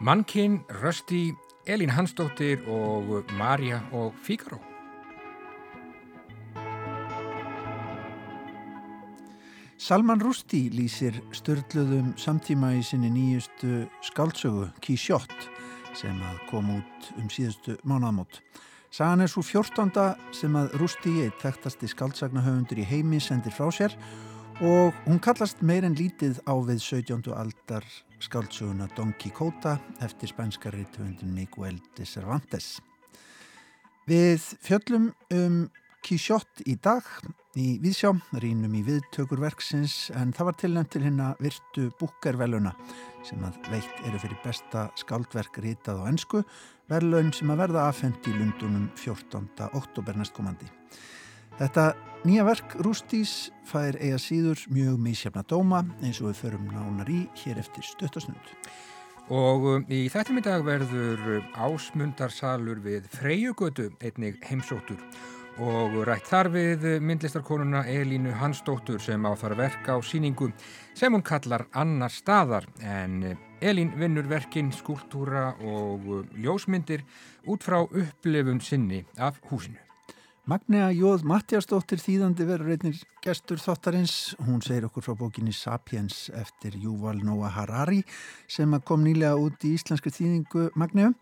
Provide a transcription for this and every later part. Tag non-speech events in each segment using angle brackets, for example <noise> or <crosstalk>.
Mannkinn, Rösti, Elín Hansdóttir og Marja og Fíkaró. Salman Rushdie lýsir störtluðum samtíma í sinni nýjustu skáltsögu Kísjott sem að kom út um síðustu mánaðamót. Sagan er svo fjórtanda sem að Rushdie, eitt þekktasti skáltsagnahöfundur í heimi, sendir frá sér og hún kallast meir en lítið á við 17. aldar skáldsöguna Don Quixote eftir spænska reythöfundin Miguel de Cervantes. Við fjöllum um Quixote í dag í Víðsjá, rínum í viðtökurverksins en það var tilnæmt til hérna virtu búkerveluna sem að veitt eru fyrir besta skáldverk rítað á ennsku, verlaun sem að verða afhengt í Lundunum 14. oktober næstkomandi. Þetta nýja verk Rústís fær eiga síður mjög mísjafna dóma eins og við förum nánar í hér eftir stöttasnund. Og um, í þettum í dag verður ásmundarsalur við Freyjugötu einnig heimsóttur og rætt þar við myndlistarkonuna Elínu Hansdóttur sem á þar verk á síningu sem hún kallar annar staðar en Elín vinnur verkin, skúltúra og ljósmyndir út frá upplifun sinni af húsinu. Magnea Jóð Mattiastóttir þýðandi verður einnig gestur þáttarins. Hún segir okkur frá bókinni Sapiens eftir Júval Noah Harari sem kom nýlega út í íslenski þýðingu Magneu.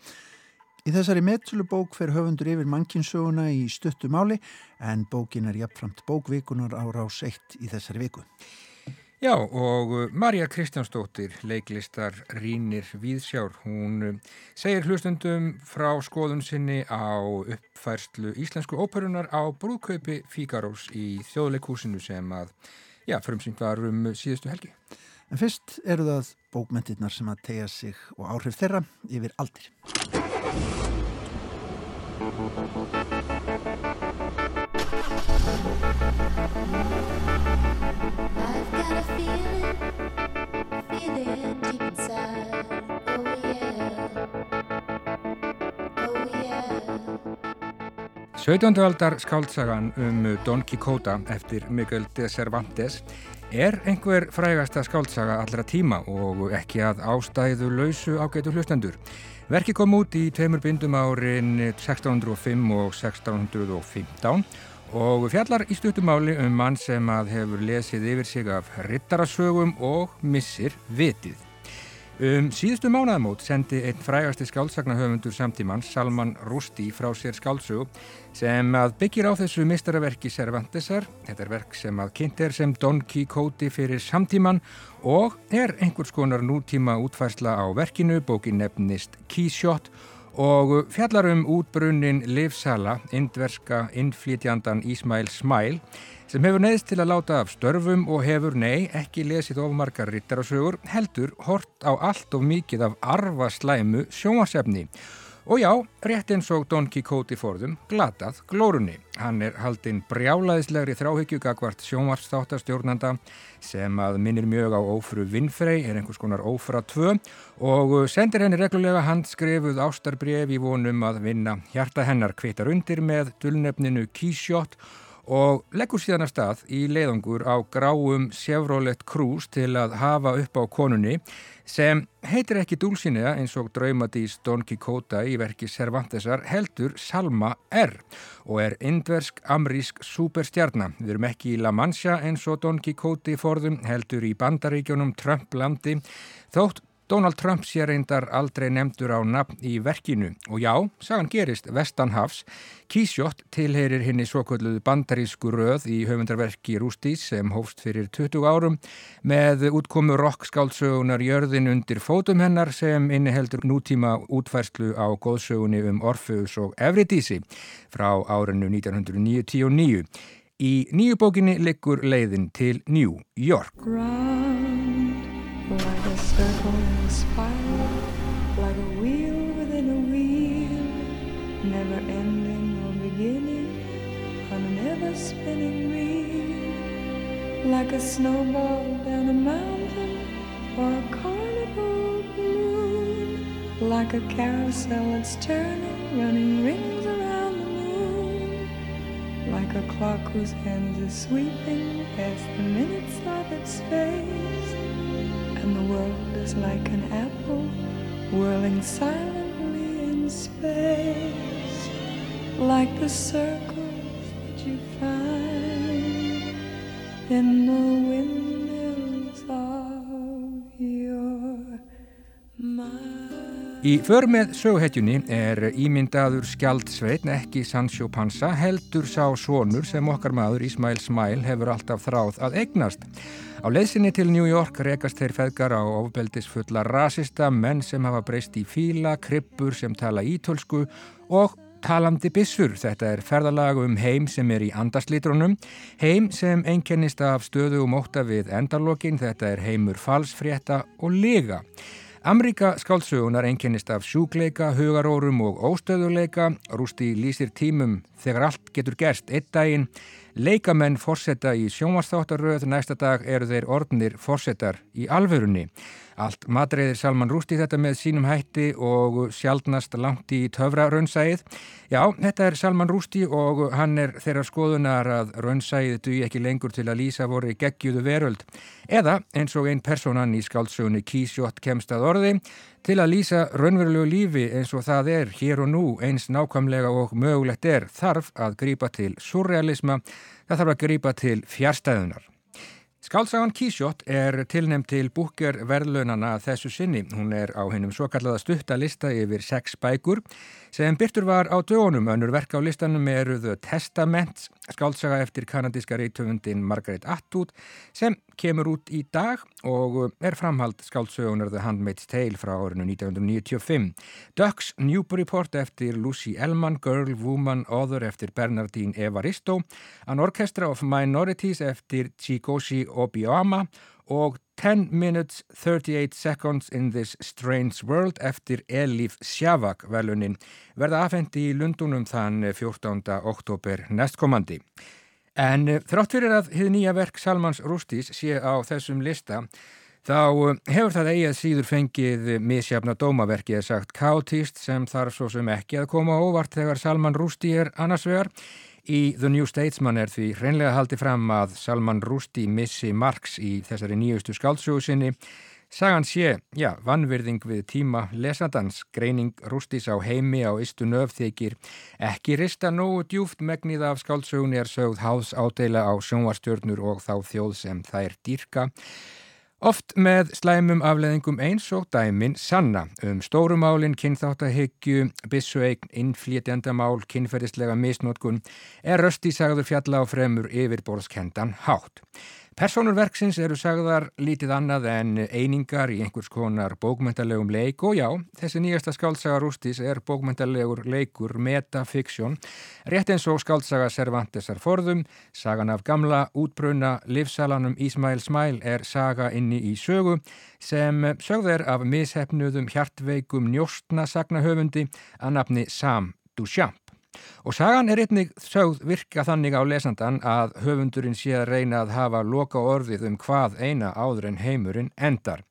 Í þessari meðsölu bók fer höfundur yfir mannkinsöguna í stuttu máli en bókin er jafnframt bókvikunar á rás 1 í þessari viku. Já og uh, Marja Kristjánsdóttir, leiklistar Rínir Víðsjár, hún uh, segir hlustundum frá skoðun sinni á uppfærslu íslensku óperunar á brúðkaupi Fíkarós í þjóðleikúsinu sem að, já, frumsýnt var um síðustu helgi. En fyrst eru það bókmentirnar sem að tegja sig og áhrif þeirra yfir aldir. Söðjöndualdar skáldsagan um Don Quixote eftir Miguel de Cervantes er einhver frægasta skáldsaga allra tíma og ekki að ástæðu lausu ágætu hlustendur. Verki kom út í tveimur bindum árin 1605 og 1615 og fjallar í stuttumáli um mann sem að hefur lesið yfir sig af rittarasögum og missir vitið. Um síðustu mánaðamót sendi einn frægasti skálsagnahöfundur samtímann, Salman Rushdie, frá sér skálsög sem að byggir á þessu mistaraverki Cervantesar. Þetta er verk sem að kynnt er sem Don Quixote fyrir samtímann og er einhvers konar nútíma útfærsla á verkinu, bókin nefnist Quixote og fjallar um útbrunnin Livsala, indverska innflýtjandan Ísmail Smæl sem hefur neðist til að láta af störfum og hefur, nei, ekki lesið ofmarkar rittarasögur, heldur hort á allt og mikið af arva slæmu sjómasefni. Og já, rétt eins og Don Quixote forðum, glatað glórunni. Hann er haldinn brjálaðislegri þráhyggjugagvart sjónvarsþáttastjórnanda sem að minnir mjög á ófru Vinfrey, er einhvers konar ófra 2 og sendir henni reglulega handskrefuð ástarbref í vonum að vinna hjarta hennar kvitar undir með dulnefninu Kísjótt og leggur síðan að stað í leiðangur á gráum Chevrolet Cruze til að hafa upp á konunni sem heitir ekki Dulcinea eins og draumadís Don Quixote í verki Cervantesar heldur Salma R og er indversk amrísk superstjarnar. Við erum ekki í La Mancha eins og Don Quixote forðum heldur í bandaríkjónum Trump landi þótt Donald Trump sé reyndar aldrei nefndur á nafn í verkinu og já, sagan gerist Vestanhafs. Kísjótt tilherir henni svo kvölduðu bandarísku röð í höfundarverki Rústís sem hófst fyrir 20 árum með útkomu rockskáldsögunar Jörðin undir fótum hennar sem inniheldur nútíma útfærslu á góðsögunni um Orfeus og Evridísi frá árinu 1999. Í nýju bókinni liggur leiðin til New York. Like a snowball down a mountain or a carnival balloon, like a carousel that's turning, running rings around the moon, like a clock whose hands are sweeping past the minutes of its face. And the world is like an apple whirling silently in space, like the circles that you find in the windmills of your mind. Í för með söguhetjunni er ímyndaður skjaldsveitn ekki Sancho Panza heldur sá sonur sem okkar maður Ismail Smile hefur alltaf þráð að eignast. Á leiðsynni til New York rekast þeir feðgar á ofbeldisfulla rasista menn sem hafa breyst í fíla, krippur sem tala ítölsku og talandi bissur. Þetta er ferðalag um heim sem er í andarslítrunum, heim sem einkennist af stöðu og móta við endarlokin, þetta er heimur falsfrétta og lega. Amríka skáldsögunar einkennist af sjúkleika, hugarórum og óstöðuleika, rústi lýsir tímum þegar allt getur gerst einn daginn, leikamenn fórsetta í sjónvastáttaröð, næsta dag eru þeir orðnir fórsettar í alvörunni. Allt matreiðir Salman Rústi þetta með sínum hætti og sjálfnast langt í töfra raunsæið. Já, þetta er Salman Rústi og hann er þeirra skoðunar að raunsæið duði ekki lengur til að lýsa voru geggjúðu veröld. Eða eins og einn personan í skáldsögunni Kísjótt kemst að orði til að lýsa raunverulegu lífi eins og það er hér og nú eins nákvæmlega og mögulegt er þarf að grípa til surrealisma, það þarf að grípa til fjárstæðunar. Skálsagan Kísjótt er tilnefnd til búker verðlaunana þessu sinni. Hún er á hennum svo kallaða stutta lista yfir sex bækur sem byrtur var á dögunum. Önnur verk á listanum eru The Testament, skálsaga eftir kanadíska reytöfundin Margaret Atwood sem kemur út í dag og er framhald skálsögunar The Handmaid's Tale frá árinu 1995. Ducks Newburyport eftir Lucy Ellman, Girl, Woman, Other eftir Bernardine Evaristo, An Orchestra of Minorities eftir Chigoshi Obiama og 10 Minutes 38 Seconds in This Strange World eftir Elif Sjavak velunin verða afhendi í Lundunum þann 14. oktober næstkomandi. En eh, þrátt fyrir að hið nýja verk Salmans Rústís sé á þessum lista þá eh, hefur það eigið síður fengið misjafna dómaverki eða sagt kátíst sem þarf svo sem ekki að koma óvart þegar Salman Rústi er annars vegar. Í The New Statesman er því hreinlega haldið fram að Salman Rústi missi margs í þessari nýjustu skáldsögu sinni. Sagan sé, já, vannvirðing við tíma lesandans, greining rústís á heimi á istu nöfþykir, ekki rista nógu djúft megnið af skáldsögunni er sögð háðs ádeila á sjónvarstjörnur og þá þjóð sem þær dýrka. Oft með slæmum afleðingum eins og dæmin sanna um stórumálinn, kynþáttahyggju, bissueign, innflétjandamál, kynferðislega misnótkun er röstísagður fjalla á fremur yfirborðskendan hátt. Personurverksins eru sagðar lítið annað en einingar í einhvers konar bókmyndalegum leik og já, þessi nýjasta skáltsaga Rústis er bókmyndalegur leikur metafiksjón, rétt eins og skáltsaga Cervantesar forðum, sagan af gamla, útbrunna, livsalanum Ísmæl Smæl er saga inni í sögu sem sögðar af mishefnuðum hjartveikum njóstna sagnahöfundi að nafni Sam Duchamp. Og sagan er einnig sögð virka þannig á lesandan að höfundurinn sé að reyna að hafa loka orðið um hvað eina áður en heimurinn endar.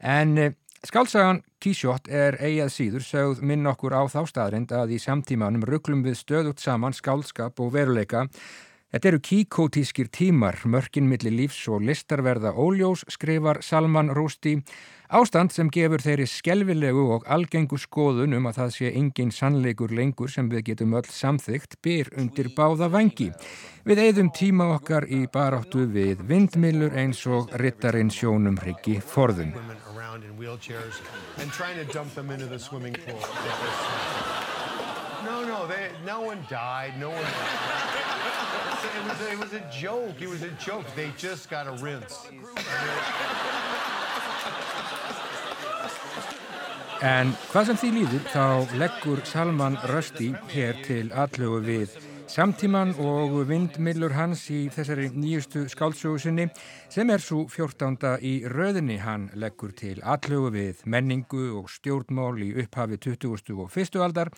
En eh, skálsagan Kísjótt er eigað síður sögð minn okkur á þá staðrind að í samtímanum rugglum við stöðut saman skálskap og veruleika Þetta eru kíkótískir tímar, mörkin millir lífs og listarverða óljós, skrifar Salman Rústi, ástand sem gefur þeirri skelvilegu og algengu skoðun um að það sé engin sannleikur lengur sem við getum öll samþygt byr undir báða vangi. Við eigðum tíma okkar í baráttu við vindmilur eins og rittarinn sjónum hryggi forðum. No, no, they, no one died, no one died it, was it was a joke. It was a joke. They just got a rinse. En hvað sem því líður þá leggur Salman Rösti hér til allögu við samtíman og vindmillur hans í þessari nýjustu skálsögusinni sem er svo 14. í röðinni. Hann leggur til allögu við menningu og stjórnmál í upphafi 20. og 1. aldar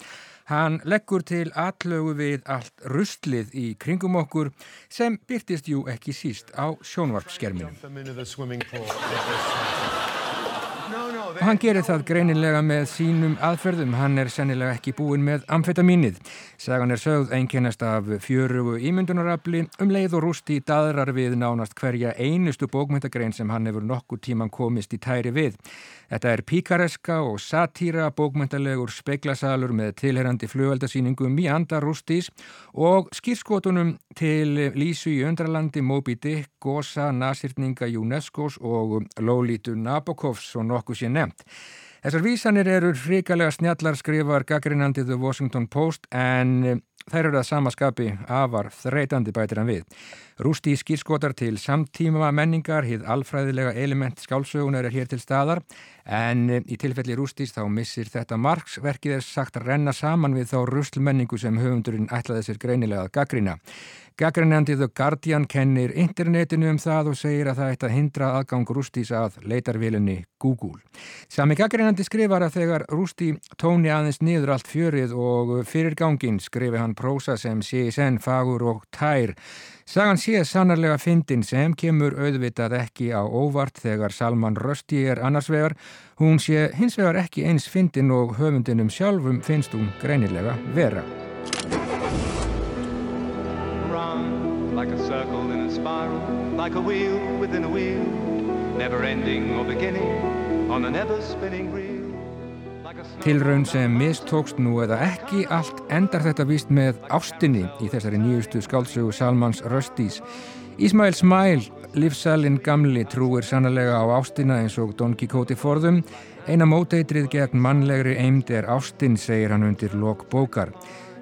Hann leggur til allögu við allt rustlið í kringum okkur sem byrtist jú ekki síst á sjónvarpskerminum. Og hann gerir það greinilega með sínum aðferðum, hann er sennilega ekki búin með amfetamínið. Sagan er sögð einkennast af fjörugu ímyndunarafli, um leið og rústi daðrar við nánast hverja einustu bókmyndagrein sem hann hefur nokkur tíman komist í tæri við. Þetta er píkareska og satýra bókmyndalegur speklasalur með tilherrandi flugveldasýningum í anda rústís og skýrskotunum til Lísu í Öndralandi, Moby Dick, Gosa, Nasirninga, UNESCOs og Lolítu Nabokovs og nokkuð sé nefnt. Þessar vísanir eru hrikalega snjallar skrifar gaggrinandi The Washington Post en þær eru að samaskapi afar þreytandi bætir hann við. Rústi skýrskotar til samtíma menningar, hið alfræðilega element skálsögunar er hér til staðar en í tilfelli Rústís þá missir þetta Marx verkið er sagt að renna saman við þá ruslmenningu sem höfundurinn ætlaði sér greinilega að gaggrina. Gaggrinandi The Guardian kennir internetinu um það og segir að það ætti að hindra aðgang Rústís að leitarvílunni Google. Sami gaggrinandi skrifar að þegar Rústi tóni aðeins niður allt fjörið og fyrir gangin skrifi hann prósa sem sé í senn fagur og tær Sagan sé sannarlega fyndin sem kemur auðvitað ekki á óvart þegar Salman Rushdie er annars vegar. Hún sé hins vegar ekki eins fyndin og höfundinum sjálfum finnst hún greinilega vera. Run like a circle in a spiral Like a wheel within a wheel Never ending or beginning On a never spinning reel Tilraun sem mistókst nú eða ekki allt endar þetta vist með ástinni í þessari nýjustu skálsögu Salmans Röstís. Ísmail Smæl, livsælinn gamli, trúir sannlega á ástina eins og Don Quixote forðum. Eina móteitrið gegn mannlegri eimd er ástin, segir hann undir lok bókar.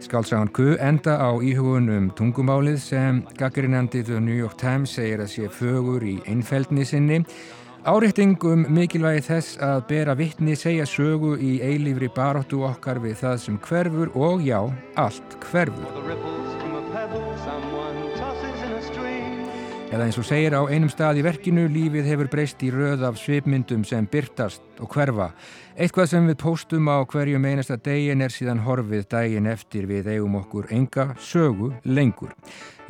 Skálsagan Q enda á íhugun um tungumálið sem gaggrinandi The New York Times segir að sé fögur í einfeldni sinni Árétting um mikilvægi þess að bera vittni segja sögu í eilífri baróttu okkar við það sem hverfur og já, allt hverfur. Eða eins og segir á einum stað í verkinu, lífið hefur breyst í röð af svipmyndum sem byrtast og hverfa. Eitthvað sem við póstum á hverjum einasta degin er síðan horfið daginn eftir við eigum okkur enga sögu lengur.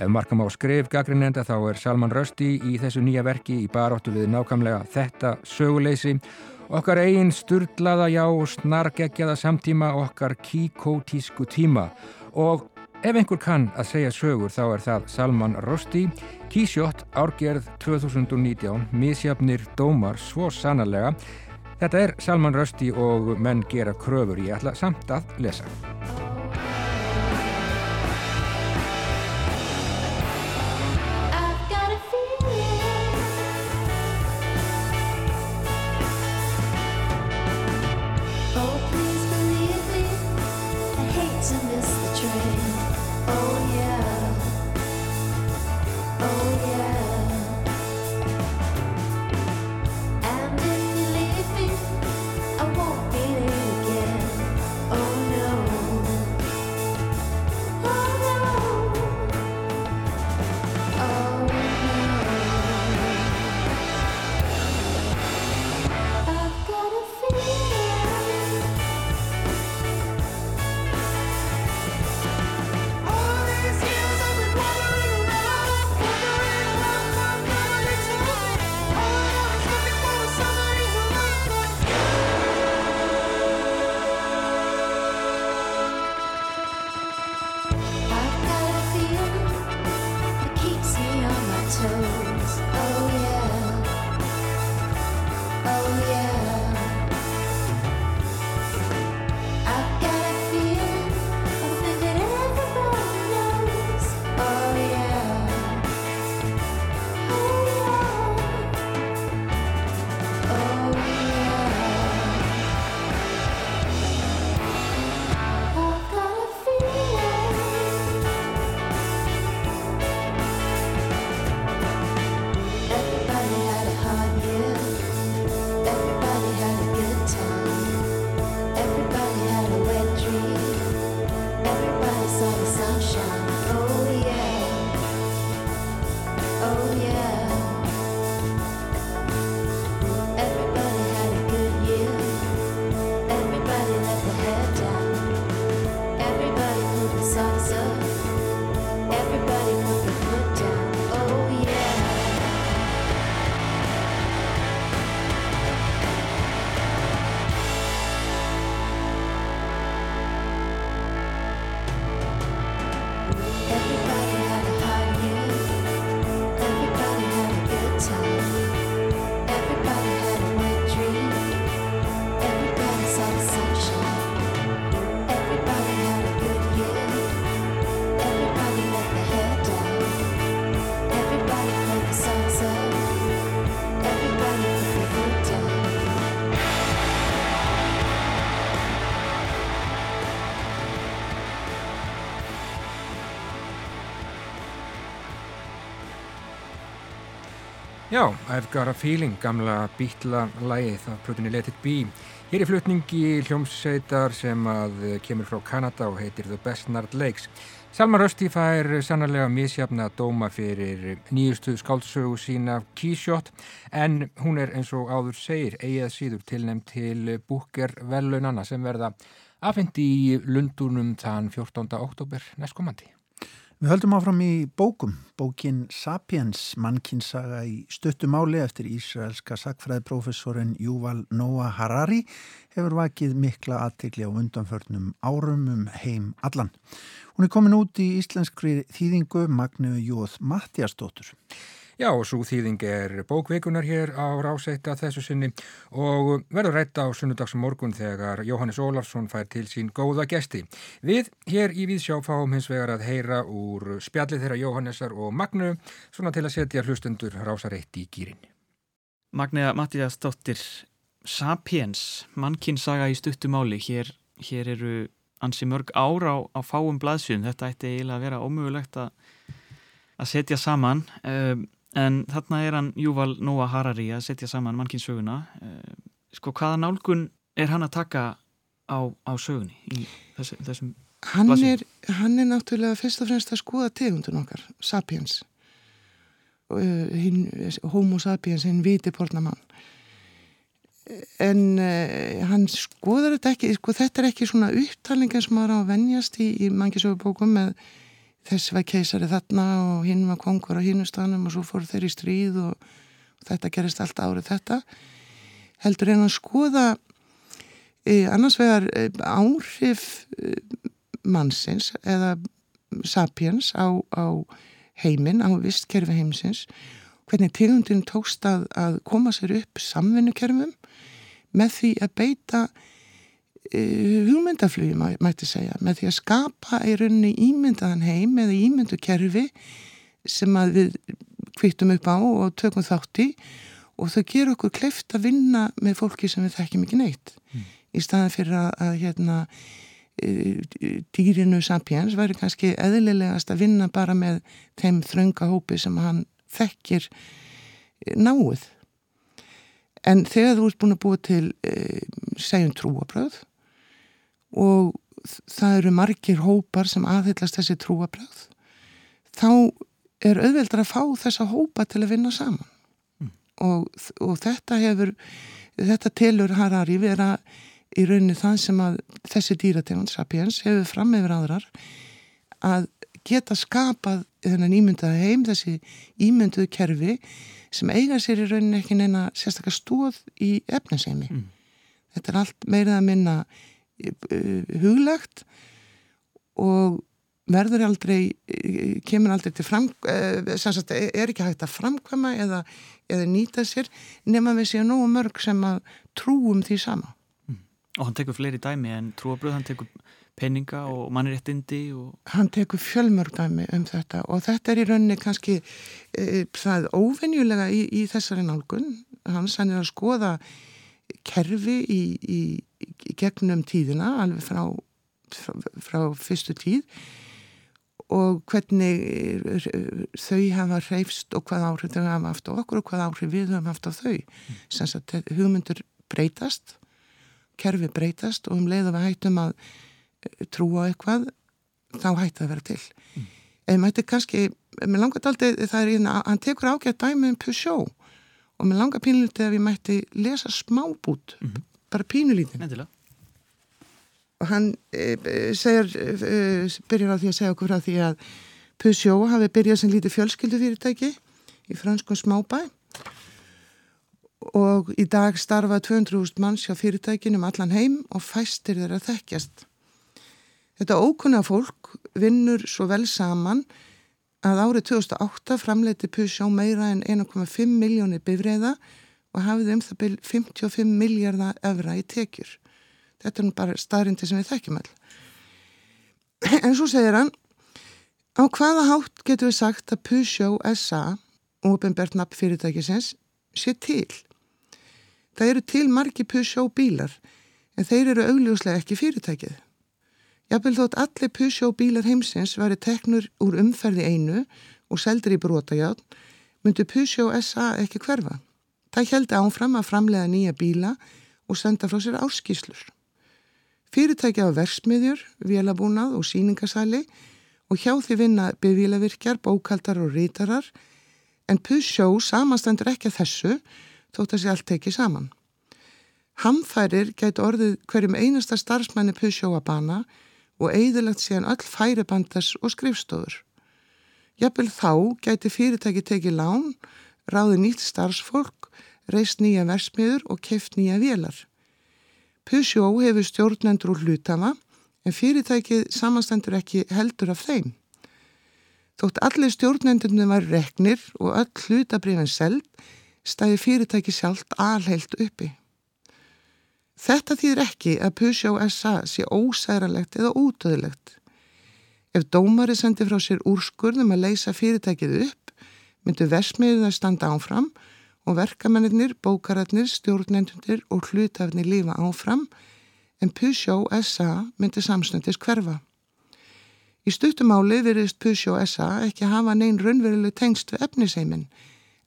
Ef markam á skrif gaggrinnenda þá er Salman Rösti í þessu nýja verki í baróttu við nákamlega þetta söguleysi okkar eigin sturdlaða já og snargeggjaða samtíma okkar kíkótísku tíma og Ef einhver kann að segja sögur þá er það Salman Rushdie, Kísjótt, árgerð 2019, misjafnir dómar svo sannarlega. Þetta er Salman Rushdie og menn gera kröfur ég ætla samt að lesa. Já, I've got a feeling, gamla bítla lægið af plötunni Let it be. Hér er flutningi hljómsveitar sem að kemur frá Kanada og heitir The Bestnard Lakes. Salman Rusty fær sannarlega misjafna dóma fyrir nýjustu skáldsögu sína Keyshot en hún er eins og áður segir eigið síður tilnæmt til búker velunana sem verða afhendi í Lundunum þann 14. oktober næstkomandi. Við höldum áfram í bókum. Bókin Sapiens, mannkinsaga í stuttumáli eftir Ísraelska sakfræðiprofessorin Júval Noah Harari hefur vakið mikla aðtegli á undanförnum árum um heim allan. Hún er komin út í íslenskri þýðingu Magnu Jóð Mattiastóttur. Já, og svo þýðing er bókveikunar hér á rásætta þessu sinni og verður rætt á sunnudagsmorgun þegar Jóhannes Ólafsson fær til sín góða gesti. Við hér í Víðsjá fáum hins vegar að heyra úr spjallið þeirra Jóhannesar og Magnu svona til að setja hlustendur rásareitt í gýrin. Magniða Mattias Dóttir, Sapiens, mannkinnsaga í stuttumáli, hér, hér eru ansi mörg ára á, á fáum blaðsjön, þetta ætti eiginlega að vera ómögulegt að að setja saman um, en þarna er hann Júval Nóa Harari að setja saman mannkinsöguna eh, sko hvaða nálgun er hann að taka á, á sögunni í þessu, þessum hann er, hann er náttúrulega fyrst og fremst að skoða tegundun okkar, sapiens. Uh, hinn, homo sapiens, hinn viti pornamann en uh, hann skoðar þetta ekki sko þetta er ekki svona upptalninga sem maður á að venjast í, í mannkisögubókum með þess var keisari þarna og hinn var kongur á hínustanum og svo fór þeir í stríð og, og þetta gerist allt árið þetta. Heldur en að skoða e, annars vegar e, áhrif e, mannsins eða sapiens á, á heiminn, á vistkerfi heimsins. Hvernig tegundin tókst að, að koma sér upp samvinnukerfum með því að beita hugmyndaflugi mætti segja með því að skapa í rauninni ímyndaðan heim eða ímyndu kerfi sem að við kvittum upp á og tökum þátti og þau gerur okkur kleift að vinna með fólki sem við þekkjum ekki neitt mm. í staðan fyrir að, að hérna, eh, dýrinu Sapiens væri kannski eðlilegast að vinna bara með þeim þrönga hópi sem hann þekkir eh, náið en þegar þú ert búin að búa til segjum trúabröð og það eru margir hópar sem aðhyllast þessi trúabröð þá er auðveldar að fá þessa hópa til að vinna saman mm. og, og þetta hefur þetta telur Harari vera í rauninni það sem að þessi dýrategund Sapiens hefur fram yfir aðrar að geta skapað þennan ímyndaða heim þessi ímynduðu kerfi sem eiga sér í rauninni ekki neina sérstaklega stóð í efninsheimi mm. þetta er allt meirið að minna Eh, huglegt og verður aldrei kemur aldrei til fram eh, sagt, er ekki hægt að framkvæma eða, eða nýta sér nema við séum nógu mörg sem að trúum því sama mm. Og hann tekur fleiri dæmi en trúabröð, hann tekur peninga og mannréttindi og... Hann tekur fjölmörg dæmi um þetta og þetta er í rauninni kannski e, það óvenjulega í, í þessari nálgun hann er að skoða kerfi í, í, í gegnum tíðina alveg frá, frá, frá fyrstu tíð og hvernig eh, þau hafa hreifst og hvað áhrif þau hafa haft á okkur og hvað áhrif við hafa haft á þau. Sem að hugmyndur breytast kerfi breytast og um leið að við hættum að eh, trúa eitthvað þá hætti að vera til. Mm. eða mætti kannski, mér langar aldrei það er eina, hann tekur ágætt dæmi um Peugeot og mér langar pínulítið að ég mætti lesa smábút mm -hmm. bara pínulítið Endilega. og hann e, segir e, byrjar á því að segja okkur frá því að Peugeot hafi byrjað sem lítið fjölskyldufyrirtæki í franskun smábæ og í dag starfa 200.000 manns hjá fyrirtækinum allan heim og fæstir þeirra þekkjast Þetta ókunna fólk vinnur svo vel saman að árið 2008 framleiti Peugeot meira en 1,5 miljónir bifræða og hafið um það byrj 55 miljardar evra í tekjur. Þetta er nú bara staðrindi sem við þekkjum all. En svo segir hann, á hvaða hátt getur við sagt að Peugeot SA, ofinbært nafn fyrirtækisins, sé til? Það eru til margi Peugeot bílar, en þeir eru augljóslega ekki fyrirtækið. Jafnvel þótt allir Peugeot bílar heimsins væri teknur úr umferði einu og seldur í brotajátn myndu Pusjó SA ekki hverfa. Það heldi ánfram að framlega nýja bíla og senda frá sér áskíslur. Fyrirtæki á versmiðjur, vélabúnað og síningasæli og hjá því vinna byrvílavirkjar, bókaldar og rítarar en Pusjó samastendur ekki að þessu þótt að sé allt tekið saman. Hamfærir gæti orðið hverjum einasta starfsmæni Pusjó að bana og eigðilegt síðan öll færibandars og skrifstofur. Jafnvel þá gæti fyrirtæki tekið lán, ráði nýtt starfsfólk, reist nýja versmiður og keft nýja vélar. Pusjó hefur stjórnendur úr hlutafa en fyrirtækið samastendur ekki heldur af þeim. Þótt allir stjórnendurinn var reknir og öll hlutabrifin seld, stæði fyrirtæki sjálft alheilt uppi. Þetta þýðir ekki að Pusjó SA sé ósæralegt eða útöðilegt. Ef dómari sendi frá sér úrskurðum að leysa fyrirtækið upp, myndu versmiðið að standa áfram og verkamennir, bókararnir, stjórnendundir og hlutafnir lífa áfram en Pusjó SA myndi samsnöndis hverfa. Í stuttumáli virðist Pusjó SA ekki hafa neyn raunveruleg tengst við efniseimin.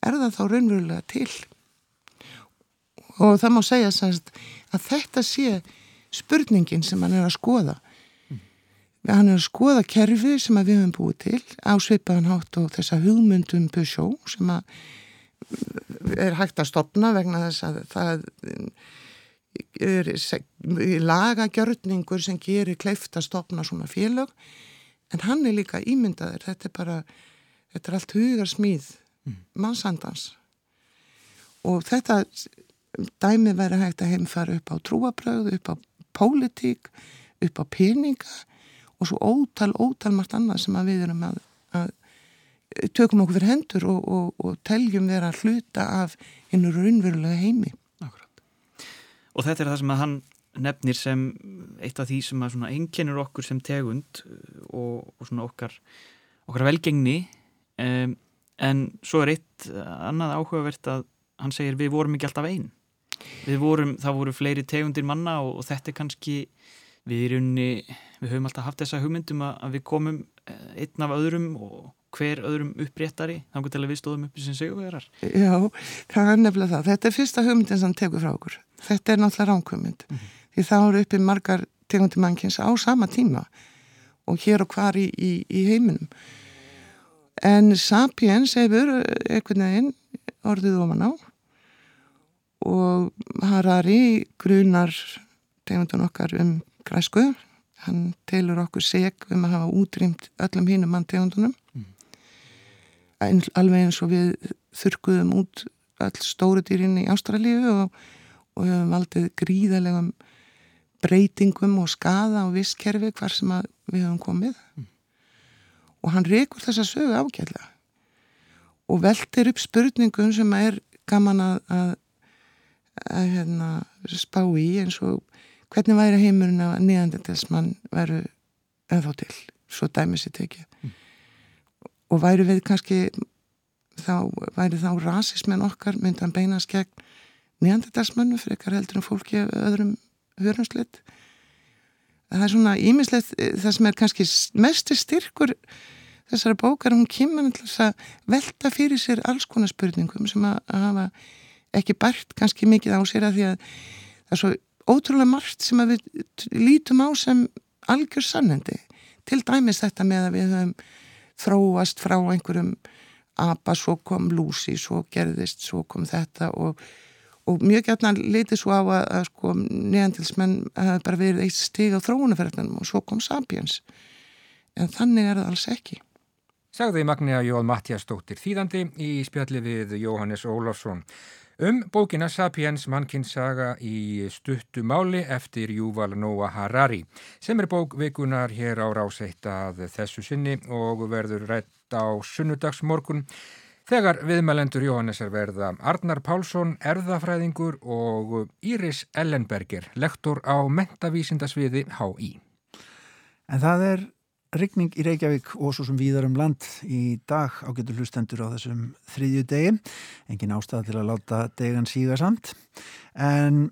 Er það þá raunverulega til? Og það má segja sannst, að þetta sé spurningin sem hann er að skoða. Mm. Hann er að skoða kerfi sem við höfum búið til á svipaðan hátt og þessa hugmyndum Pusjó sem er hægt að stopna vegna þess að það er lagagjörningur sem gerir kleift að stopna svona félag en hann er líka ímyndaður þetta er bara, þetta er allt hugarsmýð mm. mannsandans og þetta dæmi væri hægt að heimfara upp á trúabröð, upp á pólitík, upp á peninga og svo ótal, ótal margt annað sem við erum að, að tökum okkur fyrir hendur og, og, og teljum vera að hluta af einu raunverulega heimi. Akkurat. Og þetta er það sem að hann nefnir sem eitt af því sem að einkennur okkur sem tegund og, og svona okkar, okkar velgengni um, en svo er eitt annað áhugavert að hann segir við vorum ekki alltaf einn við vorum, það voru fleiri tegundir manna og, og þetta er kannski við í rauninni, við höfum alltaf haft þessa hugmyndum að, að við komum eh, einn af öðrum og hver öðrum uppréttari þá getur við stóðum uppi sem segjuvegarar Já, það er nefnilega það. Þetta er fyrsta hugmyndin sem tegur frá okkur. Þetta er náttúrulega ránkvömynd mm -hmm. því þá eru uppi margar tegundir mannkins á sama tíma og hér og hvar í, í, í heiminum. En Sapiens hefur einhvern veginn orðið ofan á og Harari grunar tegundun okkar um græsku hann telur okkur seg um að hafa útrýmt öllum hínum mann tegundunum mm. alveg eins og við þurkuðum út öll stóru dýrin í Ástralíu og, og hefum valdið gríðalegum breytingum og skada á visskerfi hvar sem við höfum komið mm. og hann reykur þessa sögu ágæðlega og veldir upp spurningum sem er gaman að, að að hérna, spá í eins og hvernig væri heimurinn að nýjandendelsmann væru ennþá til, svo dæmis í tekið mm. og væri við kannski þá væri þá rasismenn okkar myndan beinast gegn nýjandendelsmannu frekar heldur en fólki öðrum hörumslitt það er svona ímislegt það sem er kannski mestir styrkur þessara bókar, hún kemur að velta fyrir sér alls konar spurningum sem að hafa ekki bært kannski mikið á sér að því að það er svo ótrúlega margt sem við lítum á sem algjör sannendi til dæmis þetta með að við höfum þróast frá einhverjum apa, svo kom Lucy, svo gerðist svo kom þetta og, og mjög gætna litið svo á að, að sko neandilsmenn hafa bara verið eitt stig á þróunaferðinum og svo kom Sapiens. En þannig er það alls ekki. Sagði Magnea Jón Mattiastóttir þýðandi í spjalli við Jóhannes Ólafsson um bókina Sapiens mannkinnsaga í stuttu máli eftir Júval Noah Harari sem er bók vikunar hér á ráseitt að þessu sinni og verður rætt á sunnudagsmorgun þegar viðmælendur Jóhannesar verða Arnar Pálsson, erðafræðingur og Íris Ellenberger, lektor á mentavísindasviði HÍ. En það er Ryggning í Reykjavík og svo sem víðar um land í dag ágetur hlustendur á þessum þriðju degi. Engin ástæða til að láta degan síga samt. En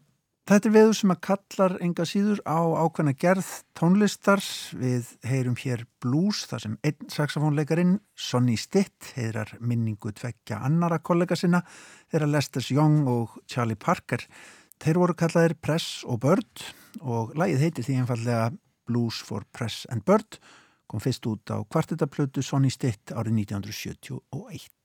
Þetta er veður sem að kallar enga síður á ákveðna gerð tónlistar. Við heyrum hér blues þar sem einn saxofónleikarin, Sonny Stitt, heyrar minningu tvekja annara kollega sinna, þeirra Lesters Young og Charlie Parker. Þeir voru kallaðir Press og Bird og lagið heitir því einfallega Blues for Press and Bird, kom fyrst út á kvartetaplötu Sonny Stitt árið 1971.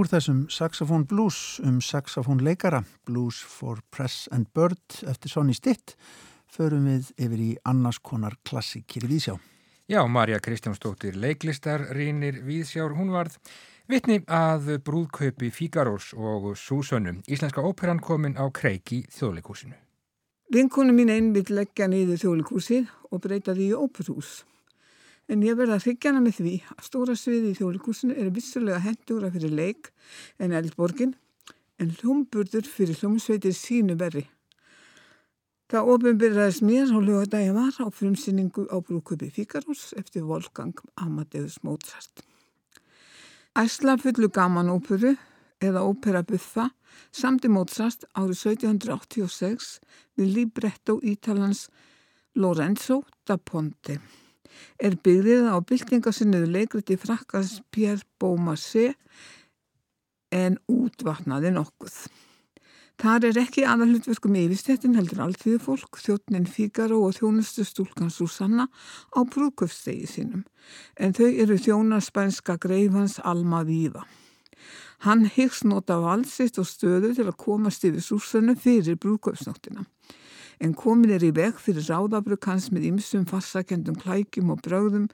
Úr þessum Saxophone Blues um Saxophone leikara, Blues for Press and Bird eftir Sonny Stitt, förum við yfir í annars konar klassikir í Vísjá. Já, Marja Kristjánsdóttir leiklistar rínir Víðsjár, hún varð vitni að brúðkaupi Fígarós og Súsönnum, Íslenska óperan komin á kreik í þjóðleikúsinu. Vinkonu mín einn vil leggja niður þjólikúsið og breyta því í óperhús. En ég verða að þykjana með því að stóra sviði í þjólikúsinu eru vissulega hendura fyrir leik en eldborgin en hljómburður fyrir hljómsveitir sínu verri. Það ofinbyrðaðist mér á lögadagi var á frumsýningu á brúkupi Fíkarús eftir Wolfgang Amadeus Mozart. Æsla fullu gaman óperu eða ópera buffa samti Mozart árið 1786 við libretto ítalans Lorenzo da Ponte. Er byggðið á byltingasinnuðu leikriti frakkans Pierre Beaumarchais en útvatnaði nokkuð. Þar er ekki aðalutverkum yfirstettin heldur alltíðu fólk, þjóttnin Fígaró og þjónustu stúlkan Susanna á brúköfstegi sínum, en þau eru þjónarspænska greifans Alma Víva. Hann hyggst nota valsitt og stöðu til að komast yfir súsanu fyrir brúköpsnóttina. En komin er í veg fyrir ráðabruk hans með ymsum farsakendum klækjum og bröðum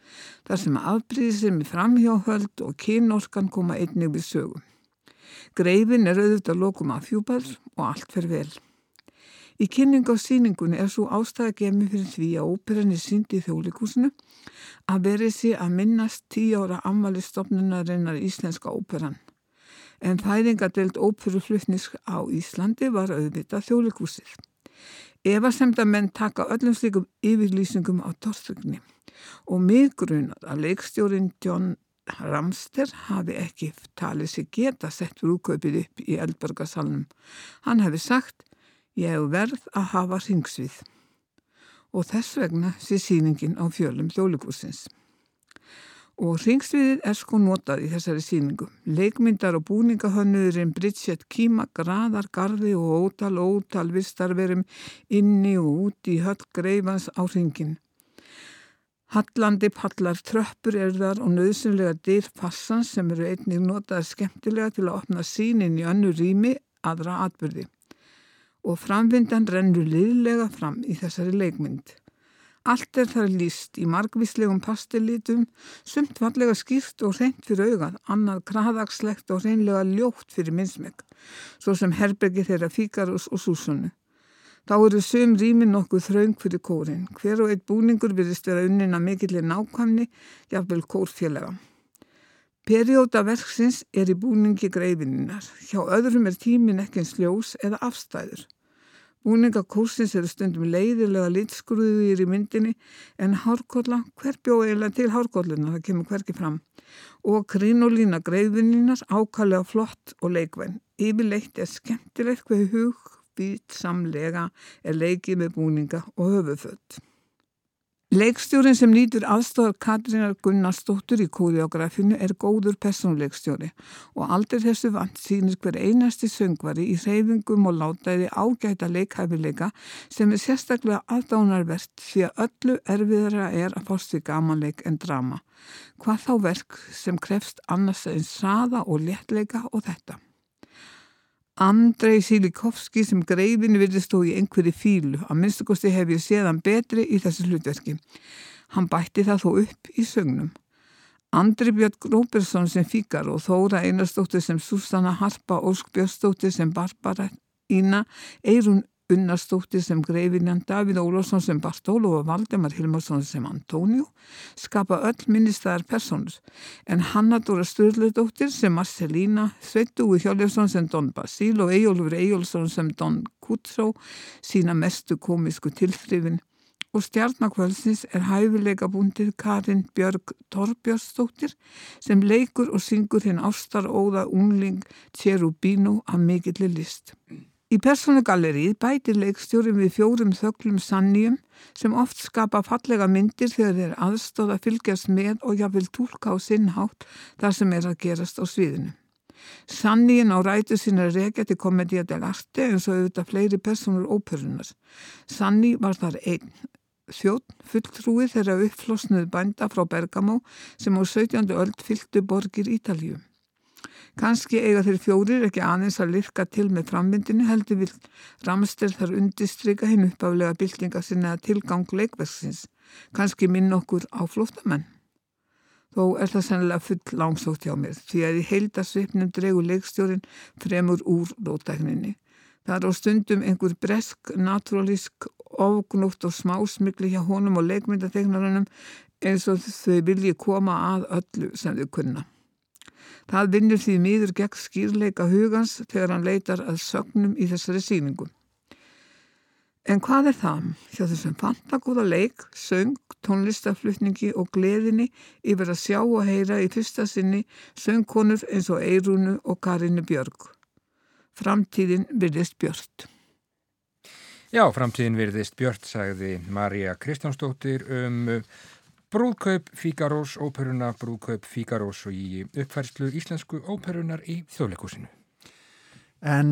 þar sem afbríðir með framhjáhöld og kynorkan koma einnig við sögum. Greifin er auðvitað lokum af fjúbal og allt fer vel. Í kynning á síningunni er svo ástæða gemi fyrir því að óperan er sínd í þjólikúsinu að verið sé að minnast tíu ára ammali íslenska óperan en fæðingadelt óperuflutnis á Íslandi var auðvitað þjólikúsið. Eva semta menn taka öllum slikum yfirlýsingum á torþugni og mig grunar að leikstjórin John Ramster hafi ekki talið sér geta sett rúkaupið upp í Eldbergasalunum. Hann hefði sagt, ég hef verð að hafa ringsvið og þess vegna sé síningin á fjölum þjólikúsins. Og ringsviðið er sko notað í þessari síningu. Leikmyndar og búningahönnurinn Bridget Kíma, graðar, garði og ótal, ótal vistarverum inni og úti í höll greifans á ringin. Hallandi pallar tröppur er þar og nöðsynlega dyr fassans sem eru einnig notaði skemmtilega til að opna sínin í önnu rými aðra atbyrði. Og framvindan rennur liðlega fram í þessari leikmynd. Allt er þar líst í margvíslegum pastellítum, sumt fallega skýrt og reynd fyrir augað, annað kraðagslegt og reynlega ljótt fyrir minnsmegg, svo sem herbergi þeirra Fíkarus og Súsunu. Þá eru söm rýmin nokkuð þraung fyrir kórin. Hver og eitt búningur virðist vera unnin að mikillir nákvæmni, jafnvel kórfélaga. Perióta verksins er í búningi greifinninnar. Hjá öðrum er tímin ekki eins ljós eða afstæður. Búningakúsins eru stundum leiðilega litskruðir í myndinni en hárkólla, hver bjóð eiginlega til hárkólluna, það kemur hverki fram. Og krínolína greiðvinninar ákallega flott og leikvenn. Yfirleitt er skemmtilegt hvað hug, být, samlega er leikið með búninga og höfuföld. Leikstjórin sem nýtur aðstofar Katrínar Gunnarsdóttur í kóriografinu er góður personleikstjóri og aldrei þessu vant sínir hver einasti söngvari í reyfingum og látæði ágæta leikhæfileika sem er sérstaklega aðdánarvert því að öllu erfiðara er að fást í gamanleik en drama. Hvað þá verk sem krefst annars einn saða og léttleika og þetta. Andrei Silikovski sem greifinu virðist þó í einhverju fílu. Að minnstakosti hef ég séð hann betri í þessu hlutverki. Hann bætti það þó upp í sögnum. Andri Björn Gróbersson sem Fíkar og Þóra Einarstóttir sem Susanna Harpa, Ósk Björnstóttir sem Barbara Ína, Eirun Unnarstóttir sem Greifinjan, Davíð Ólásson sem Bartólu og Valdemar Hilmarsson sem Antóniu skapa öll minnistæðar personur en Hannadóra Sturldóttir sem Marcelína, Sveitúi Hjálfsson sem Don Basíl og Ejólfur Ejólfsson sem Don Kutsó sína mestu komisku tilþrifin og stjarnakvölsins er hæfileika búndið Karin Björg Torbjörnsdóttir sem leikur og syngur hinn ástaróða ungling Cherubino að mikillir list. Í personugallerið bætir leikstjórin við fjórum þöglum sannýjum sem oft skapa fallega myndir þegar þeir aðstóða fylgjast með og jáfnvel tólka á sinnhátt þar sem er að gerast á sviðinu. Sannýjin á rætu sína regja til komedía del arte eins og auðvitað fleiri personur óperunar. Sanný var þar einn. Þjótt fulltrúið þeirra uppflosnuð bænda frá Bergamo sem á 17. öld fylgdu borgir Ítalju. Kanski eiga þeir fjórir ekki aðeins að lirka til með frammyndinu heldur vil Ramster þar undistrykka hinn uppaflega byltinga sinna tilgang leikverksins. Kanski minn okkur á flóttamenn. Þó er það sennilega full langsótt hjá mér því að í heildasvipnum dregur leikstjórin fremur úr rótækninni. Það er á stundum einhver bresk, naturalísk, ofgnútt og smásmikli hjá honum og leikmyndategnarunum eins og þau vilji koma að öllu sem þau kunna. Það vinnur því miður gegn skýrleika hugans þegar hann leitar að sögnum í þessari síningu. En hvað er það hjá þessum fantagóða leik, söng, tónlistaflutningi og gleðinni yfir að sjá og heyra í fyrsta sinni söngkonur eins og Eirúnu og Karinnu Björg. Framtíðin virðist björnt. Já, framtíðin virðist björnt, sagði Marja Kristjánsdóttir um Brúðkaup Fíkarós, óperuna Brúðkaup Fíkarós og í uppfærslu íslensku óperunar í þjóðleikúsinu. En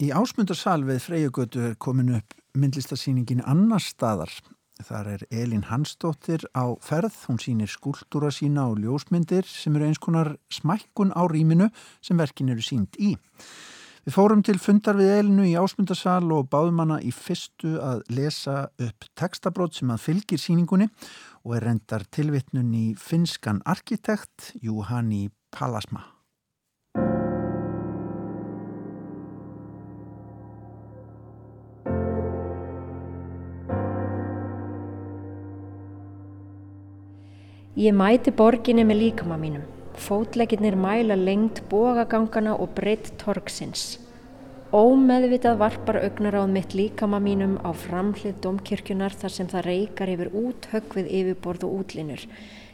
í ásmundarsal við Freyjagötu er komin upp myndlistarsýningin annar staðar. Þar er Elin Hansdóttir á ferð, hún sýnir skúltúra sína og ljósmyndir sem eru eins konar smækkun á rýminu sem verkin eru sínt í. Við fórum til fundar við Elinu í ásmundarsal og báðum hana í fyrstu að lesa upp textabrót sem að fylgir síningunni og er rendar tilvittnun í finskan arkitekt Juhani Palasma. Ég mæti borginni með líkama mínum. Fótlegginnir mæla lengt bógagangana og breytt torksins. Ómeðvitað varpar augnaráð mitt líkama mínum á framhlið domkirkjunar þar sem það reykar yfir út högvið yfirborð og útlinur.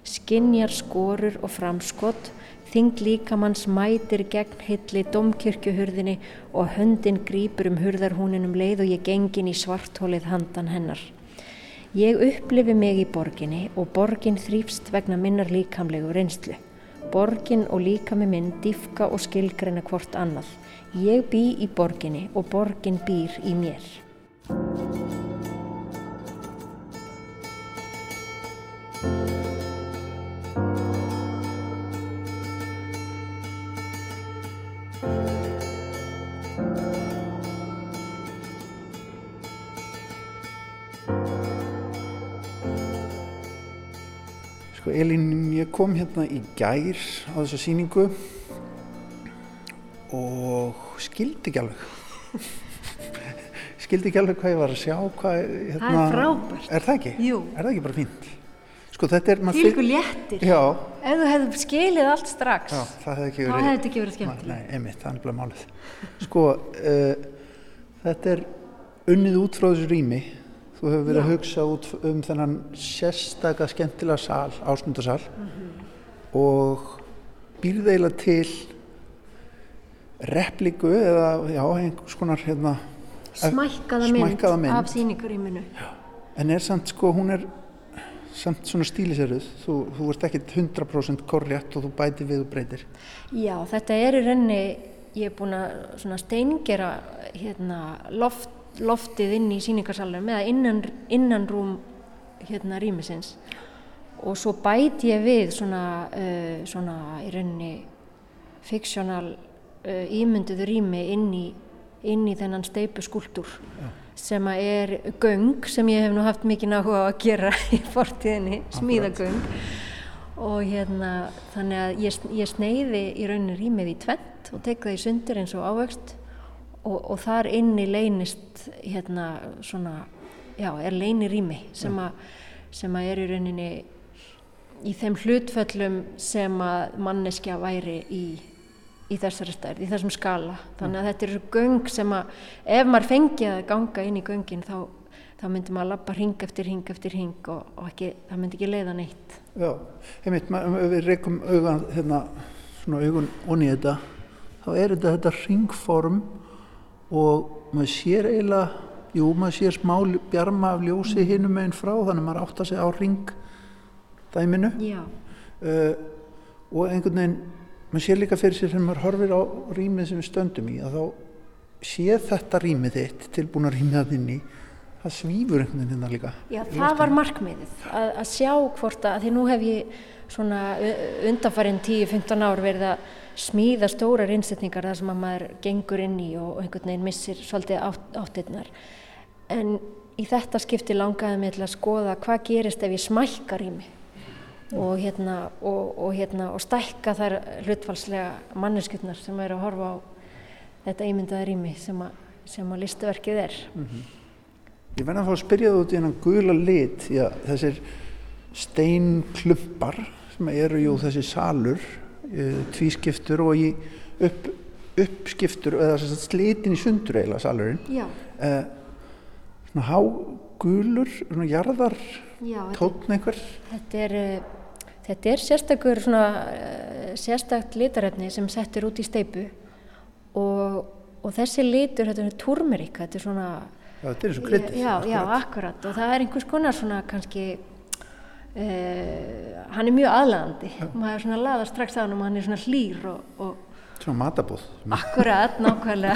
Skinjar skorur og framskott, þing líkamanns mætir gegn hilli domkirkjuhurðinni og höndin grýpur um hurðarhúninum leið og ég gengin í svarthólið handan hennar. Ég upplifi mig í borginni og borgin þrýfst vegna minnar líkamlegu reynslu. Borgin og líkami minn diffka og skilgreina hvort annað. Ég bý í borginni og borgin býr í mér. Sko Elín, ég kom hérna í gær á þessa síningu og skildi ekki alveg. <laughs> skildi ekki alveg hvað ég var að sjá. Hvað, hérna, Það er frábært. Er það ekki? Jú. Er það ekki bara fínt? Sko þetta er... Fylgur léttir. Já, Ef þú hefðu skilið allt strax, já, það hefði ekki verið... hefði ekki verið skemmtilegt. Nei, einmitt, það er nefnilega málið. Sko, uh, þetta er unnið út frá þessu rými. Þú hefur verið að hugsa út um þennan sérstaka skemmtilega sal, ásmundarsal Mhm. og býrð eiginlega til repliku eða, já, einhvers konar hérna, Smækkaða mynd, Smækkaða mynd. af síningaríminu. en er samt, sko, hún er samt svona stíliseruð. Þú, þú ert ekkit 100% korrétt og þú bæti við og breytir. Já, þetta er í rauninni, ég er búin að steingera hérna, loft, loftið inn í síningarsalunum eða innan, innan rúm hérna rýmisins. Og svo bæti ég við svona, uh, svona í rauninni fiksjónal uh, ímynduðu rými inn í, inn í þennan steipu skúltúr sem að er göng sem ég hef nú haft mikið áhuga á að gera <laughs> í fortíðinni, smíðagöng. Og hérna þannig að ég, ég sneiði í rauninni rýmið í tvent og tek það í sundur eins og ávöxt og, og þar inni leynist hérna svona, já, er leyni rými sem að, sem að er í rauninni í þeim hlutföllum sem að manneskja væri í, í þessari stærð, í þessum skala. Þannig að þetta eru göng sem að ef maður fengi að ganga inn í göngin þá, þá myndi maður lappa hring eftir hring eftir hring og, og ekki, það myndi ekki leiða neitt. Já, ef við reikum augan, hérna, svona augun onni þetta, þá er þetta þetta ringform og maður sér eiginlega, jú, maður sér smá bjarma af ljósi hinum meginn frá, þannig að maður átta sig á ringdæminu uh, og einhvern veginn, maður sér líka fyrir sér þegar maður horfir á rýmið sem við stöndum í, að þá sé þetta rýmið þitt, tilbúna rýmið að þinni, það svífur einhvern veginn hérna líka. Já, í það var markmiðið að, að sjá hvort að, að því nú hef ég svona undanfærin 10-15 ár verið að smíða stórar innsetningar þar sem að maður gengur inn í og einhvern veginn missir svolítið átt, áttirnar. En í þetta skipti langaði mig til að skoða hvað gerist ef ég smækkar í mig og, hérna, og, og, hérna, og stækka þær hlutfalslega manneskjötnar sem eru að horfa á þetta ímyndaða rými sem að, sem að listuverkið er. Mm -hmm. Ég verði að fá að spyrja þú út í hennan gula lit, já, þessir steinklumpar sem eru jú þessi salur, uh, tvískiptur og í upp, uppskiptur, eða slitin í sundur eiginlega salurinn. Uh, svona hágulur, svona jarðar, tótn einhver. Þetta er, uh, þetta er sérstakur svona sérstakt litarefni sem settur út í steipu og, og þessi litur, þetta er turmerík, þetta er svona Já, þetta er eins og kryddið. Já, já, akkurat og það er einhvers konar svona kannski uh, hann er mjög aðlæðandi og maður er svona að laða strax á hann og hann er svona hlýr og, og Svona matabóð. Akkurat, nákvæmlega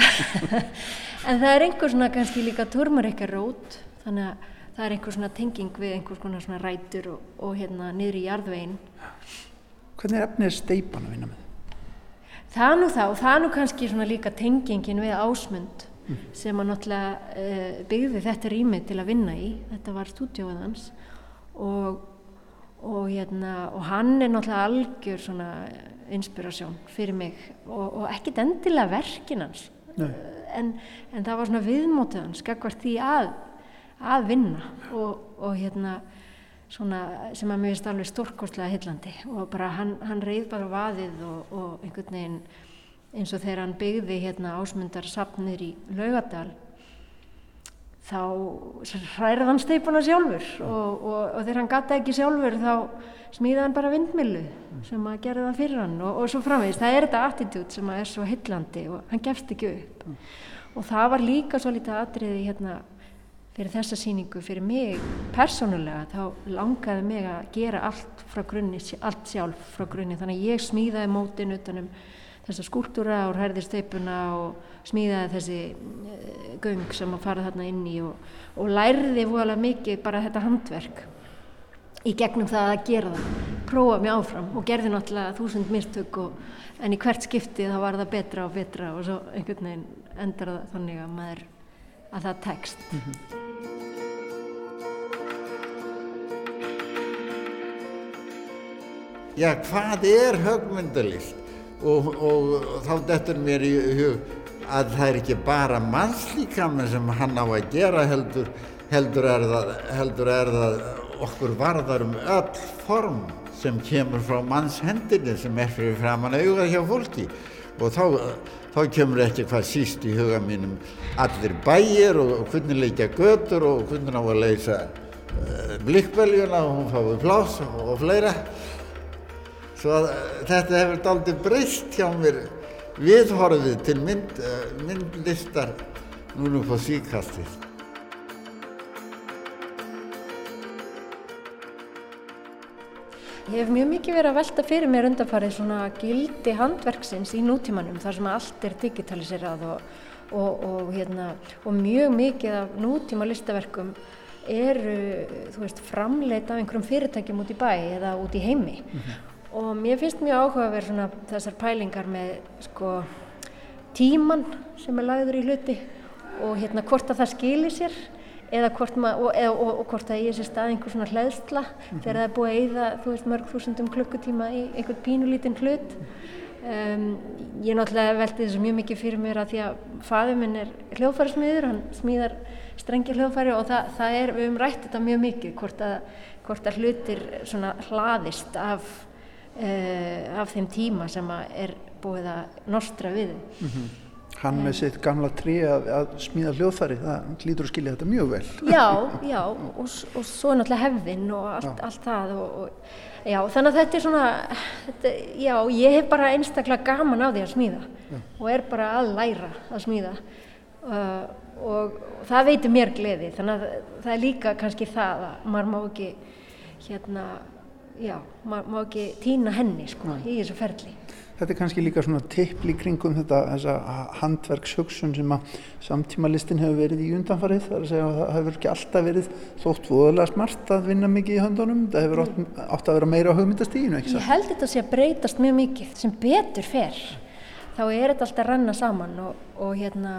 <laughs> en það er einhver svona kannski líka turmeríkar rót þannig að það er einhver svona tenging við einhvers konar svona rætur og, og hérna niður í jarðvegin Hvernig er efnið steipan að vinna með? Það nú þá, það nú kannski svona líka tengingin við ásmund mm. sem að náttúrulega uh, byggði þetta rými til að vinna í, þetta var og, og, hérna, og hann er náttúrulega algjör svona inspirasjón fyrir mig og, og ekkit endilega verkin hans. En, en það var svona viðmótið hans, skakvart því að, að vinna og hérna svona sem að mér finnst alveg stórkostlega hillandi og bara hann, hann reyð bara vaðið og, og einhvern veginn eins og þegar hann byggði hérna ásmundar sapnir í Laugadal þá hræði hann steipuna sjálfur og, og, og þegar hann gata ekki sjálfur þá smíða hann bara vindmilu sem að gera það fyrir hann og svo framvegist, það er þetta attitút sem að er svo hillandi og hann gefst ekki upp. Og það var líka svo lítið atriði hérna fyrir þessa síningu, fyrir mig persónulega, þá langaði mig að gera allt frá grunni, allt sjálf frá grunni, þannig að ég smíðaði mótin utanum þessa skúltúra og hærðisteipuna og smíðaði þessi uh, göng sem að fara þarna inn í og, og lærði voðalega mikið bara þetta handverk í gegnum það að gera það, prófa mig áfram og gerði náttúrulega þúsund mistök og, en í hvert skipti þá var það betra og betra og svo einhvern veginn endar það þannig að maður að það tekst. Mm -hmm. Já, hvað er högmyndalist? Og, og þá dettur mér í hug að það er ekki bara mannslíkamin sem hann á að gera heldur, heldur, er það, heldur er það okkur varðar um öll form sem kemur frá mannshendinni sem er fyrir framann augað hjá fólki. Og þá, þá kemur ekki hvað síst í huga mínum allir bæir og, og hvernig leikja götur og hvernig á að leysa uh, blikkbeljuna og hún fái plás og fleira svo að þetta hefur daldi breyst hjá mér. Viðhorfið til mynd, uh, myndlistar núna på síkastið Ég hef mjög mikið verið að velta fyrir mér undanfarið svona gildi handverksins í nútímanum þar sem allt er digitaliserað og, og, og, hérna, og mjög mikið af nútíma listaverkum eru veist, framleita af einhverjum fyrirtækjum út í bæ eða út í heimi. Mm -hmm. Og mér finnst mjög áhuga að vera þessar pælingar með sko, tíman sem er lagður í hluti og hérna, hvort að það skilir sér eða hvort, og, eða, og, og hvort að ég sé stað einhver svona hlæðsla mm -hmm. þegar það er búið að eyða þú veist mörg þúsundum klukkutíma í einhvern pínulítinn hlut um, ég náttúrulega veldi þessu mjög mikið fyrir mér að því að faður minn er hljóðfærismiður, hann smíðar strengi hljóðfæri og það, það er við höfum rætt þetta mjög mikið hvort að, hvort að hlutir svona hlaðist af, uh, af þeim tíma sem er búið að nostra við mm -hmm hann með sitt gamla trí að, að smíða hljóðfæri, það lítur að skilja þetta mjög vel. Já, <laughs> já, og, og svo náttúrulega hefðin og allt, allt það og, og já, þannig að þetta er svona, þetta, já, ég hef bara einstaklega gaman á því að smíða já. og er bara að læra að smíða. Uh, og, og það veitir mér gleði, þannig að það er líka kannski það að maður má ekki, hérna, já, maður má ekki týna henni sko Nei. í þessu ferli. þetta er kannski líka svona tippli kringum þetta þessa handverkshugsun sem að samtímalistin hefur verið í undanfarið. Það er að segja að það hefur ekki alltaf verið þótt voðalega smart að vinna mikið í höndunum. Það hefur átt, átt að vera meira á hugmyndastíginu Ég held þetta sé að breytast mjög mikið. Sem betur fer þá er þetta alltaf ranna saman og, og hérna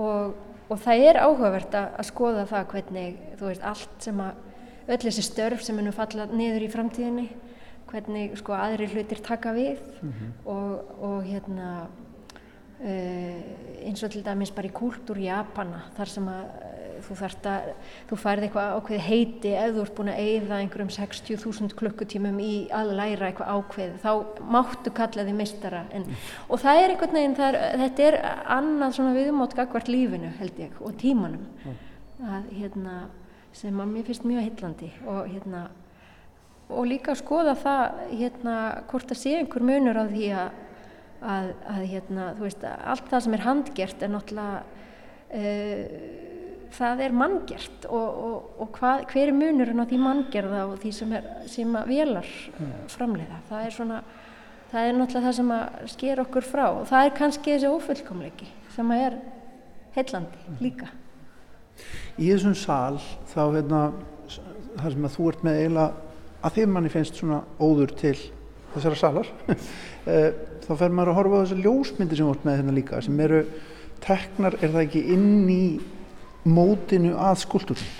og, og það er áhugavert að skoða það hvernig þú veist allt sem að öll þessi störf sem munum falla niður í framtíðinni hvernig sko aðri hlutir taka við mm -hmm. og, og hérna uh, eins og til dæmis bara í kúltúr Japana þar sem að uh, þú þarft að þú færði eitthvað ákveð heiti ef þú ert búin að eigða einhverjum 60.000 klukkutímum í að læra eitthvað ákveð þá máttu kalla því mistara en, mm. og það er einhvern veginn er, þetta er annað svona viðmótt gagvart lífinu held ég og tímanum mm. að hérna sem að mér finnst mjög hillandi og hérna og líka skoða það hérna hvort það sé einhver munur á því að, að, að hérna veist allt það sem er handgert er náttúrulega uh, það er manngert og, og, og hvað, hver er munurinn á því manngerða og því sem, er, sem að velar framleiða? Það er svona það er náttúrulega það sem að sker okkur frá og það er kannski þessi ofullkomleiki sem að er heillandi líka Í þessum sál þá hérna þar sem að þú ert með eiginlega að því manni finnst svona óður til þessara salar <laughs> eh, þá fer maður að horfa á þessar ljósmyndir sem vart með hérna líka sem eru teknar, er það ekki inn í mótinu að skuldurum?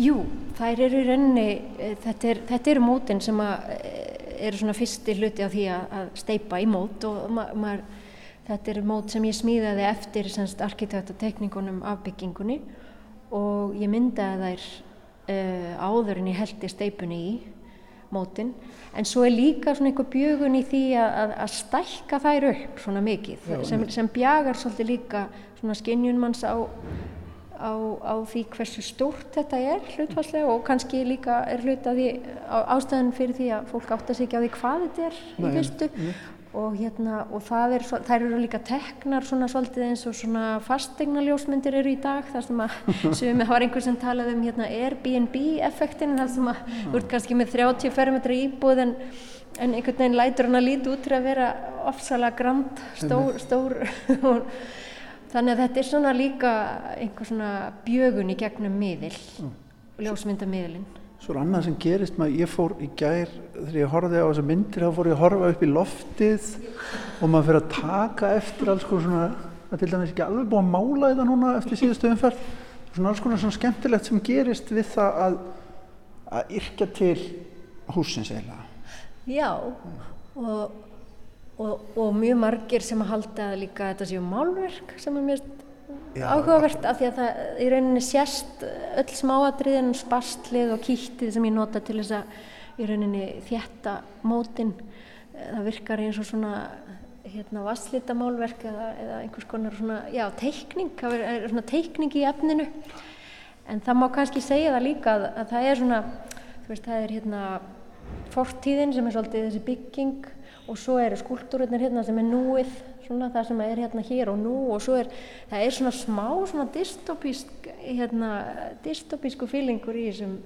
Jú, þær eru í rauninni eh, þetta, er, þetta eru mótin sem eh, eru svona fyrsti hluti af því að, að steipa í mót og ma maður, þetta eru mót sem ég smíðaði eftir arkitektatekningunum af byggingunni og ég myndaði þær uh, áður en ég held í steipunni í mótin en svo er líka svona einhver bjögun í því að, að stækka þær upp svona mikið Já, sem, sem bjagar svolítið líka svona skinnjunmanns á, á, á því hversu stórt þetta er hlutvarslega og kannski líka er hlut að því ástæðan fyrir því að fólk átt að segja á því hvað þetta er Nei, í fyrstu og hérna og það er, þær eru líka teknar svona svolítið eins og svona fastegna ljósmyndir eru í dag þar sem að, sem það var einhver sem talaði um hérna Airbnb effektin þar sem að þú ert kannski með 30 fermetra íbúð en, en einhvern veginn lætur hann að líti út til að vera ofsalega grand, stór, stór. <laughs> Þannig að þetta er svona líka einhver svona bjögun í gegnum miðil, ljósmyndamiðilinn Svo er annað sem gerist maður, ég fór í gær þegar ég horfið á þessa myndir þá fór ég að horfa upp í loftið og maður fyrir að taka eftir alls konar svona, það er til dæmis ekki alveg búið að mála þetta núna eftir síðustu umferð svona alls konar svona skemmtilegt sem gerist við það að, að yrkja til húsins eiginlega. Já og, og, og mjög margir sem að halda líka þetta séu málverk sem er mjög áhugavert af því að það í rauninni sérst öll smáadriðin spastlið og kýttið sem ég nota til þess að í rauninni þjætta mótin. Það virkar eins og svona hérna vasslítamálverk eða, eða einhvers konar svona, já, teikning það er svona teikning í efninu. En það má kannski segja það líka að, að það er svona, þú veist, það er hérna fortíðin sem er svolítið þessi bygging og svo eru skúltúrurnir hérna sem er núið svona það sem er hérna hér og nú og svo er, það er svona smá svona dystopísk hérna, dystopísku fílingur í þessum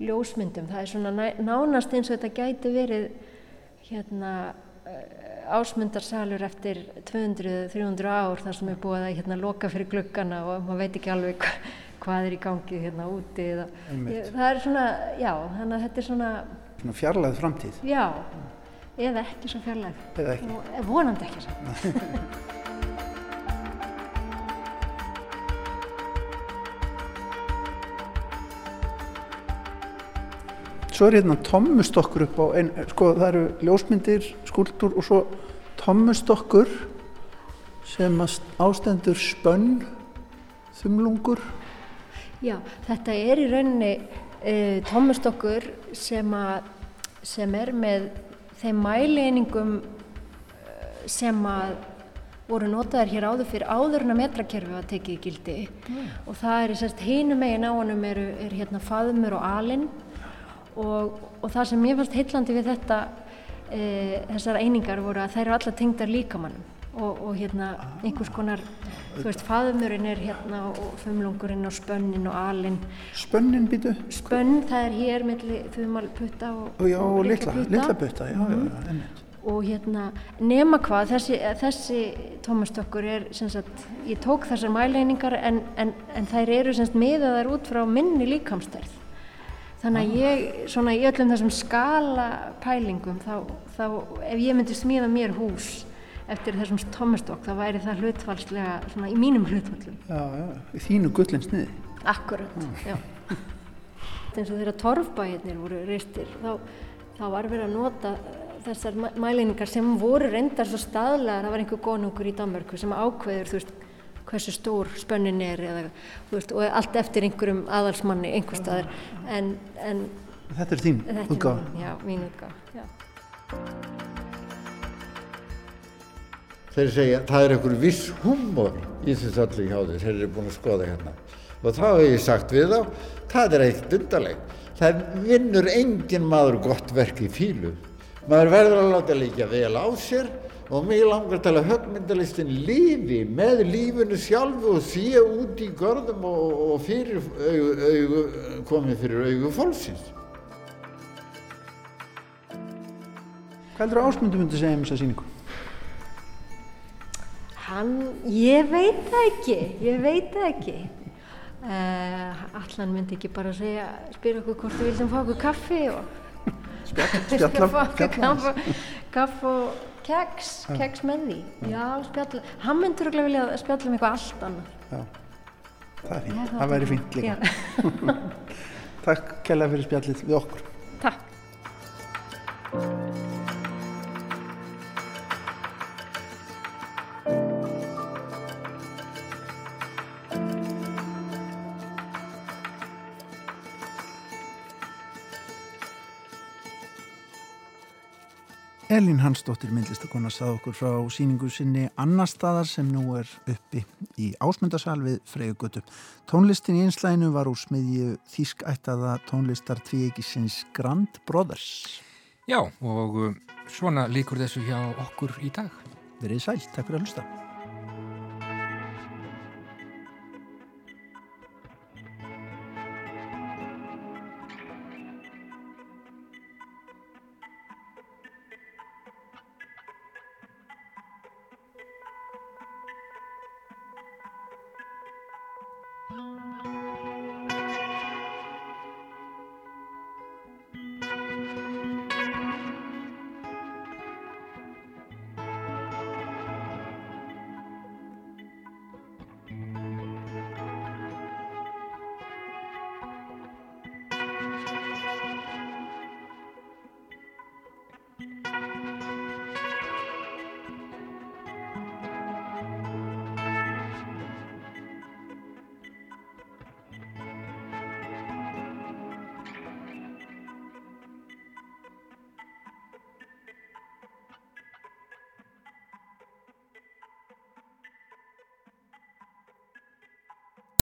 ljósmyndum, það er svona nánast eins og þetta gæti verið hérna eh, ásmundarsalur eftir 200-300 ár þar sem er búið að hérna loka fyrir glukkana og maður veit ekki alveg hva, hvað er í gangi hérna úti eða, það er svona, já, þannig að þetta er svona Svona fjarlæð framtíð. Já eða ekki svo fjarlæg og, vonandi ekki svo <laughs> Svo er hérna tommustokkur upp á ein, sko það eru ljósmyndir, skúldur og svo tommustokkur sem ástendur spönn þumlungur. Já, þetta er í rauninni e, tommustokkur sem, sem er með þeim mælieiningum eh, sem að voru notaðir hér áður fyrir áðurna metrakerfi að tekið gildi. Mm. og það er að hínum megin á honum er, er hérna faðumur og alinn. Og, og það sem ég fannst heillandi við þetta e, þessar einingar voru að þær eru alla tengdar líkamannum og, og hérna einhvers konar þú veist, faðumurinn er hérna og þumlungurinn og spönnin og alinn Spönnin býtu? Spönn, það er hér melli þumalputta og, og, já, og litla, litla putta já, mm -hmm. já, og hérna nema hvað þessi, þessi tómastökkur er sem sagt, ég tók þessar mæleiningar en, en, en þær eru sem sagt miðaðar út frá minni líkamstærð þannig að ég svona í öllum þessum skala pælingum þá, þá ef ég myndi smíða mér hús eftir þessum tómastokk þá væri það hlutfalslega svona í mínum hlutfallum Já, já, í þínu gullin sniði. Akkurat, já. eins og þegar torfbæirnir voru reistir þá, þá var verið að nota þessar mæ- mæleiningar sem voru reyndar svo staðlegar, það var einhver konungur í Danmörku sem ákveður, þú veist, hversu stór spönnin er eða, veist, og allt eftir einhverjum aðalsmanni einhver staðar en, en Þetta er þín mín, já, mín útgáfa, já. Þeir segja, það er einhver viss húmor í þessu öllu hjá þeir, þeir eru búin að skoða hérna. Og þá hef ég sagt við þá, það er eitt undarlegt. Það vinnur engin maður gott verk í fílu. Maður verður að láta líka vel á sér og mig langar að högmyndalistin lifi með lífinu sjálfu og sé út í görðum og, og fyrir augu, augu, komið fyrir augu fólksins. Hvað heldur ásmundu myndi segja um þessa síningu? Hann, ég veit það ekki, ég veit það ekki. Uh, Allan myndi ekki bara segja, spyrja okkur hvort við viljum fá okkur kaffi og Spjall, <laughs> Fá spjalla, okkur spjalla kaffi, kaffi og keks, keks með því. Já, spjalla. Hann myndur örugglega vilja spjalla um eitthvað allt annað. Já, það er fínt, það væri fínt líka. <laughs> Takk kærlega fyrir spjallið við okkur. Takk. Elín Hansdóttir myndlistakona sað okkur frá síningu sinni annar staðar sem nú er uppi í ásmundasal við Freyjugötu. Tónlistin í einslæginu var úr smiðju þýskættaða tónlistar tvíekisins Grand Brothers. Já, og uh, svona líkur þessu hjá okkur í dag. Verið sæl, takk fyrir að hlusta.